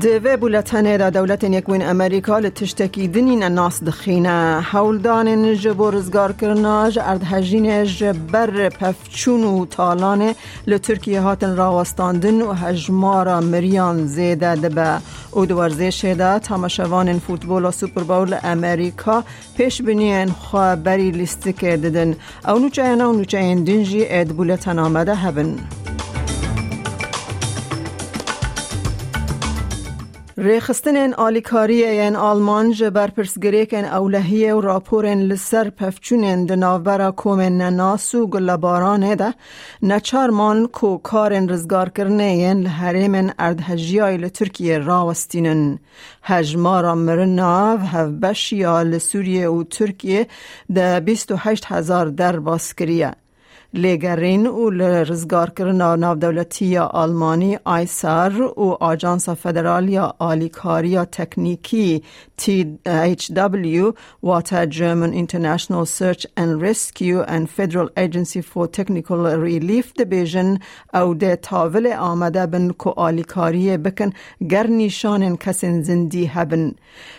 دوی بولتنه دا دولت یکوین امریکا لتشتکی دنین ناس دخینه حولدان جبو رزگار کرنا ارد هجین جبر پفچون و تالان لترکیه هاتن راوستاندن و هجمارا مریان زیده دبه او دوارزش ده تماشوان فوتبول و سوپر بول امریکا پیش بنین خواه که ددن او نوچه اینا و نوچه این دنجی اید بولتن آمده هبن ریخستن آلیکاری این آلمان جبر پرسگریکن اولهیه و راپورن لسر پفچونن دناورا کومن نناس و گلبارانه ده نچارمان کو کارن رزگار کرنه این لحریمن اردهجیای لترکیه راوستینن هجمارا مرناو هف بشیا لسوریه و ترکیه ده 28 هزار در باسکریه لگرین و لرزگار کرنا ناو دولتی آلمانی آیسار و آجانس فدرالیا آلیکاریا تکنیکی THW واتا German International Search and Rescue and Federal Agency for Technical Relief Division او ده تاول آمده بن کو آلیکاری بکن گر نیشان کسین زندی هبن.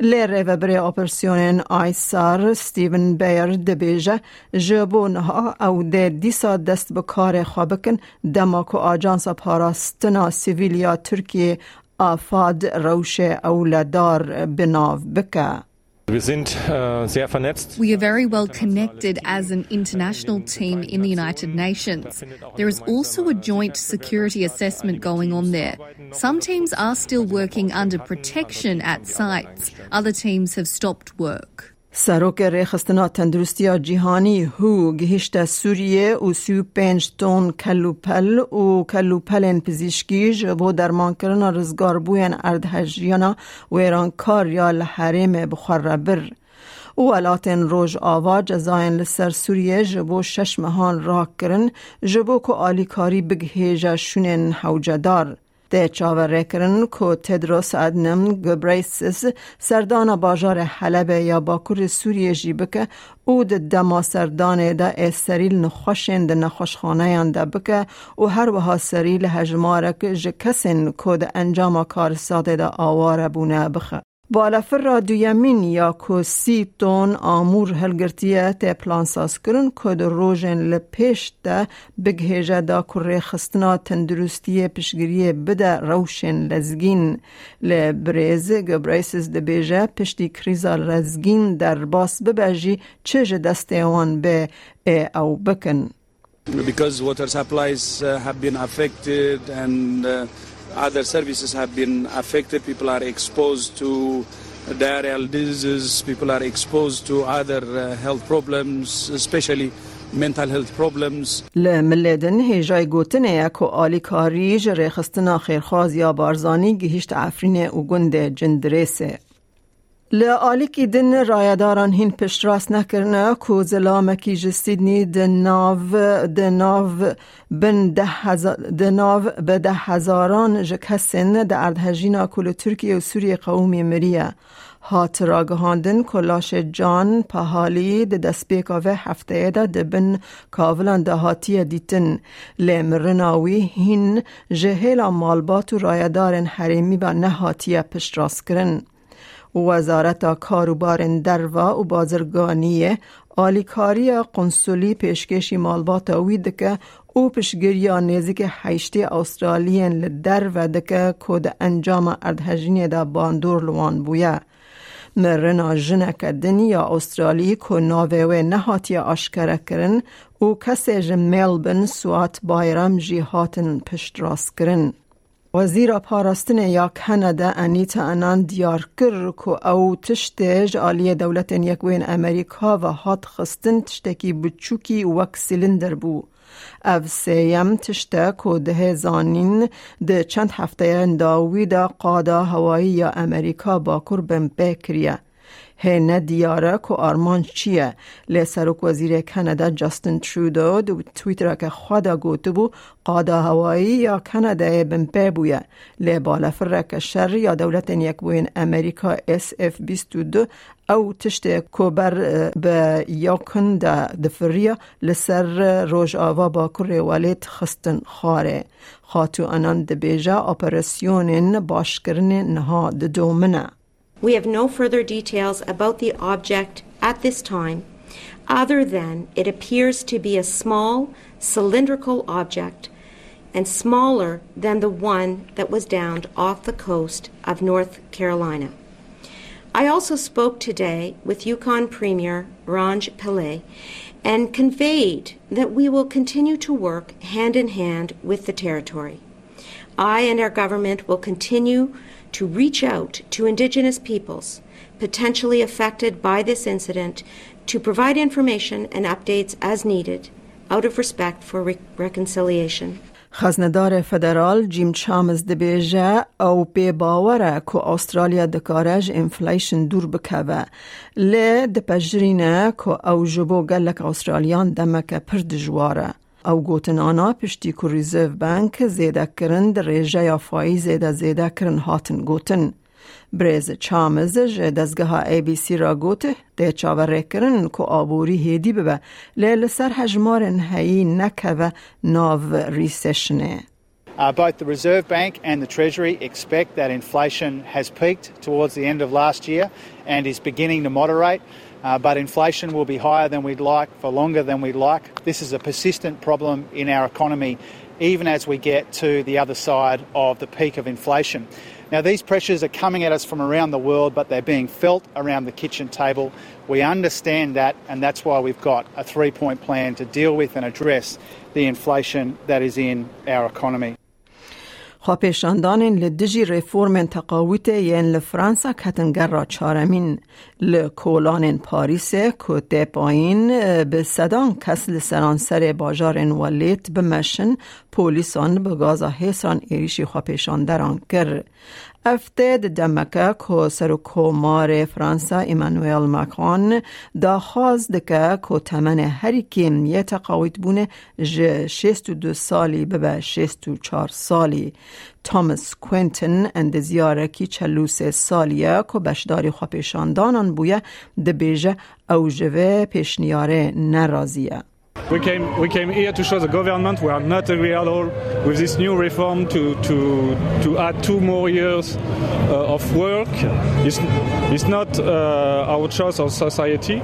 لره و بری اپرسیون آیسار ستیون بیر دبیجه جبون ها او ده دیسا دست به کار خوابکن دماکو آجانس پاراستنا سیویلیا ترکیه آفاد روش اولادار بناو بکه Wir sind äh, sehr vernetzt. We are very well connected as an international team in the United Nations. There is also a joint security assessment going on there. Some teams are still working under protection at sites. Other teams have stopped work. سروک ریخستنا تندرستی جیهانی هو گهشت سوریه و سی پنج تون کلوپل و کلوپل پزیشکی جبو درمان کرنا رزگار بوین اردهجیانا و ایران کار یا لحریم بخور بر و ولاتن روژ آوا جزاین لسر سوریه جبو شش مهان راک کرن جبو که آلیکاری بگهیجه شونین حوجدار ده چاوره کرن کو تدروس ادنم گبریسس سردان باجار حلب یا باکور سوریه جی بکه او ده دما سردان ده اسریل نخوشن ده نخوشخانه ده بکه و هر وها سریل هجمارک جکسن کو ده انجام کار ساده ده آواره بونه بخه بالافر دویمین یا کو سی تون آمور هلگرتیه ته پلان ساز کرن که در روژن لپیش ده بگهیجه دا کره خستنا تندرستی پشگیری بده روشن لزگین. لبریز گبریسز ده بیجه پشتی کریزا لزگین در باس ببجی چه دسته وان به او بکن. Because water supplies uh, have been affected and uh, other services have been affected. People are exposed to diarrheal diseases. People are exposed to other uh, health problems, especially mental health problems. لملدن هیجای گوتنه یکو آلی کاری جره خستنا خیرخواز یا بارزانی گهشت عفرین و گند جندرسه لآلیکی دن رایداران هین پشت راست نکرنه کو زلامکی جسیدنی دناو دناو بن ده هزار دناو به ده هزاران جکسن ده اردهجینا کل ترکیه و سوریه قومی مریه هات راگهاندن کلاش جان پهالی ده دست بیکاوه هفته ده ده بن کاولان ده هاتی دیتن لمرناوی هین جهیلا مالبات و رایدارن حریمی با نهاتیه پشت راست کرن. وزارت کاروبار دروا و بازرگانی آلیکاری قنسولی پیشکشی مالبات وید که او پشگیری نزدیک هشتی استرالیین لدر و دکه کود انجام اردهجینی دا باندور لوان بویه. مرنا جنک دنیا استرالی که ناوه نهاتی آشکره کرن او کسی جم ملبن سوات بایرم جی هاتن پشت راست کرن. وزیر پاراستن یا کانادا انیتا انان دیار کر که او تشتیج آلی دولت یکوین امریکا و هات خستن تشتکی بچوکی وک سیلندر بو. او سیم تشته که ده زانین ده چند هفته انداوی ده قادا هوایی یا امریکا باکر بم بکریه. هینه دیاره که آرمان چیه لی سرک وزیر کانادا جاستن ترودو دو تویتر که خدا گوتو بو قادا هوایی یا کانادا بمپه بویه لی بالا فرک شر یا دولت یک بوین امریکا اس اف 22 او تشت کوبر به یاکن دا دفریا لسر روش آوا با کر والید خستن خاره خاتو انان دبیجا اپراسیون باشکرن نها دومنه We have no further details about the object at this time, other than it appears to be a small cylindrical object and smaller than the one that was downed off the coast of North Carolina. I also spoke today with Yukon Premier Ranj Pillay and conveyed that we will continue to work hand in hand with the territory. I and our government will continue to reach out to Indigenous peoples potentially affected by this incident to provide information and updates as needed out of respect for re- reconciliation. خزندار فدرال جیم چامز دبیجه او پی باوره که استرالیا دکارج انفلیشن دور بکوه لی دپجرینه که او جبو گلک استرالیان دمک پر دجواره او گوتن آنا پشتی که ریزیو بانک زیده کرن در ریجه یا فایی زیده زیده کرن هاتن گوتن. بریز چامز جه دزگاه ای بی سی را گوته ده چاوره کرن که آبوری هیدی ببه لیل سر هجمارن هایی نکوه ناو ریسشنه. Uh, both the Reserve Bank and the Treasury expect that inflation has peaked towards the end of last year and is beginning to moderate. Uh, but inflation will be higher than we'd like for longer than we'd like. This is a persistent problem in our economy, even as we get to the other side of the peak of inflation. Now, these pressures are coming at us from around the world, but they're being felt around the kitchen table. We understand that, and that's why we've got a three point plan to deal with and address the inflation that is in our economy. خواپیشاندان لدجی ریفورم تقاویت ین لفرانسا کتنگر را چارمین لکولان پاریس کت پایین به صدان کس لسرانسر باجار ولیت بمشن پولیسان به گازا حسان ایریشی خواپیشاندران کر. افتاد دمکه که سر فرانسا ایمانویل ماکرون دا دکه که تمن هری کم یه تقاویت بونه جه 62 سالی به 64 سالی. توماس کوینتن اند زیاره کی چلوس سالیه که بشداری خواپیشاندانان بویه دبیجه او جوه پیشنیاره نرازیه. We came, we came here to show the government we are not agree at all with this new reform to, to, to add two more years uh, of work. It's, it's not uh, our choice of society.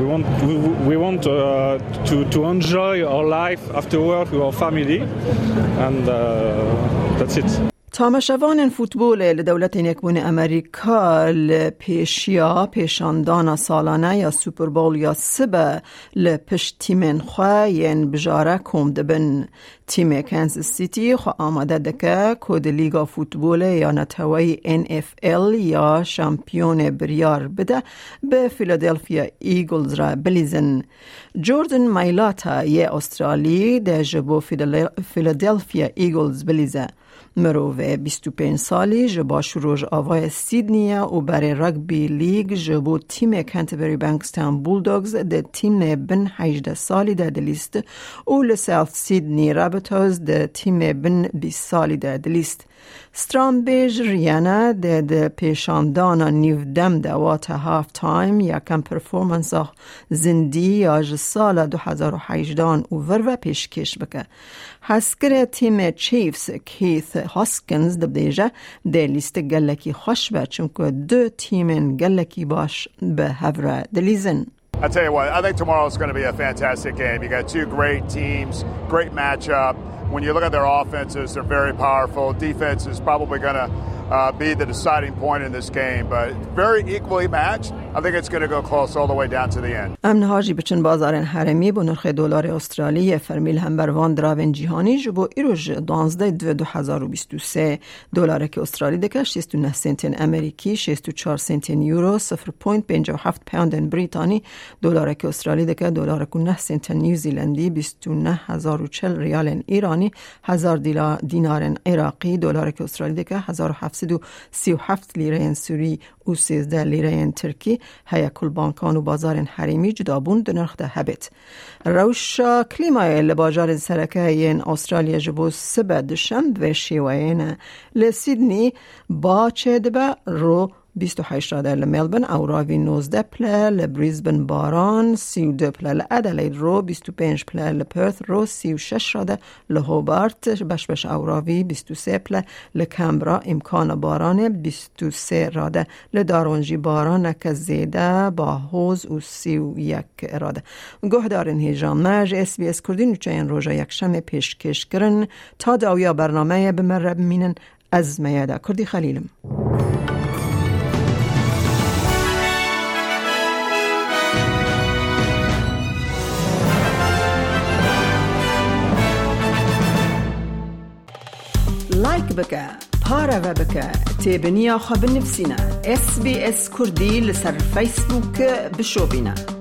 We want, we, we want uh, to, to enjoy our life after work with our family, and uh, that's it. تامشوان فوتبول لدولت یکبون امریکا لپیشیا پیشاندان سالانه یا سوپر بول یا سبه لپش تیمن خواه ین بجاره کم دبن. تیم کنز سیتی خو آماده دکه کود لیگا فوتبول یا نتوی NFL یا شامپیون بریار بده به فیلادلفیا ایگلز را بلیزن. جوردن مایلاتا یه استرالی ده جبو فیلادلفیا ایگلز بلیزه. مروه 25 سالی جبا شروع آوای سیدنیه و برای رگبی لیگ جبو تیم کنتبری بانکستان بولدوگز ده تیم بن 18 سالی ده دلیست و لسالت سیدنی رابطوز ده تیم بن 20 سالی ده دلیست سترام بیج ریانه پیشاندانا نیودم ده وات هاف تایم یکم پرفورمنس زندی یا سال 2018 و ور و پیشکش بکه هسکر تیم چیفز کیث هاسکنز ده بیجه ده لیست گلکی خوش به چونکه دو تیم گلکی باش به هفره دلیزن I tell you what, I think tomorrow is going to be a fantastic game. You got two great teams, great matchup. When you look at their offenses, they're very powerful. Defense is probably going to uh, be the deciding point in this game, but very equally matched. I think it's going to go close all the way down to the end. امن هاجی بچن بازار حرمی با نرخ دلار استرالی فرمیل هم بر وان دراون جهانی جبو ایروج 12 دو 2023 دلار که استرالی دکه 69 سنت امریکی 64 سنت یورو 0.57 پوند بریتانی دلار که استرالی دکه دلار کو 9 سنت نیوزیلندی 29040 ریال ایرانی 1000 دینار عراقی دلار که استرالی دکه 1737 لیره سوری و 13 لیره ترکی هیا کل بانکان و بازار حریمی جدابون دنرخ ده هبت. روشا کلیمای لباجار سرکه این استرالیا جبو سبه دشم و شیوه لسیدنی با چه دبه؟ رو 28 راده لملبن او راوی 19 پله لبریزبن باران 32 پله لادلید رو 25 پله لپرث رو 36 راده لهوبارت بش بش او راوی 23 پله لکمبرا امکان باران 23 راده لدارونجی باران که زیده با حوز و 31 راده گوه دارن هیجان مج اس بی اس کردی نوچه این روژا یک شم پیشکش کرن تا داویا برنامه بمرب مینن از میاده کردی خلیلم لایک بکە. پارەوە بکە تێبنییا خە بنفسینە SسBS کوردی لەسەر فیسبووکە بشۆبینە.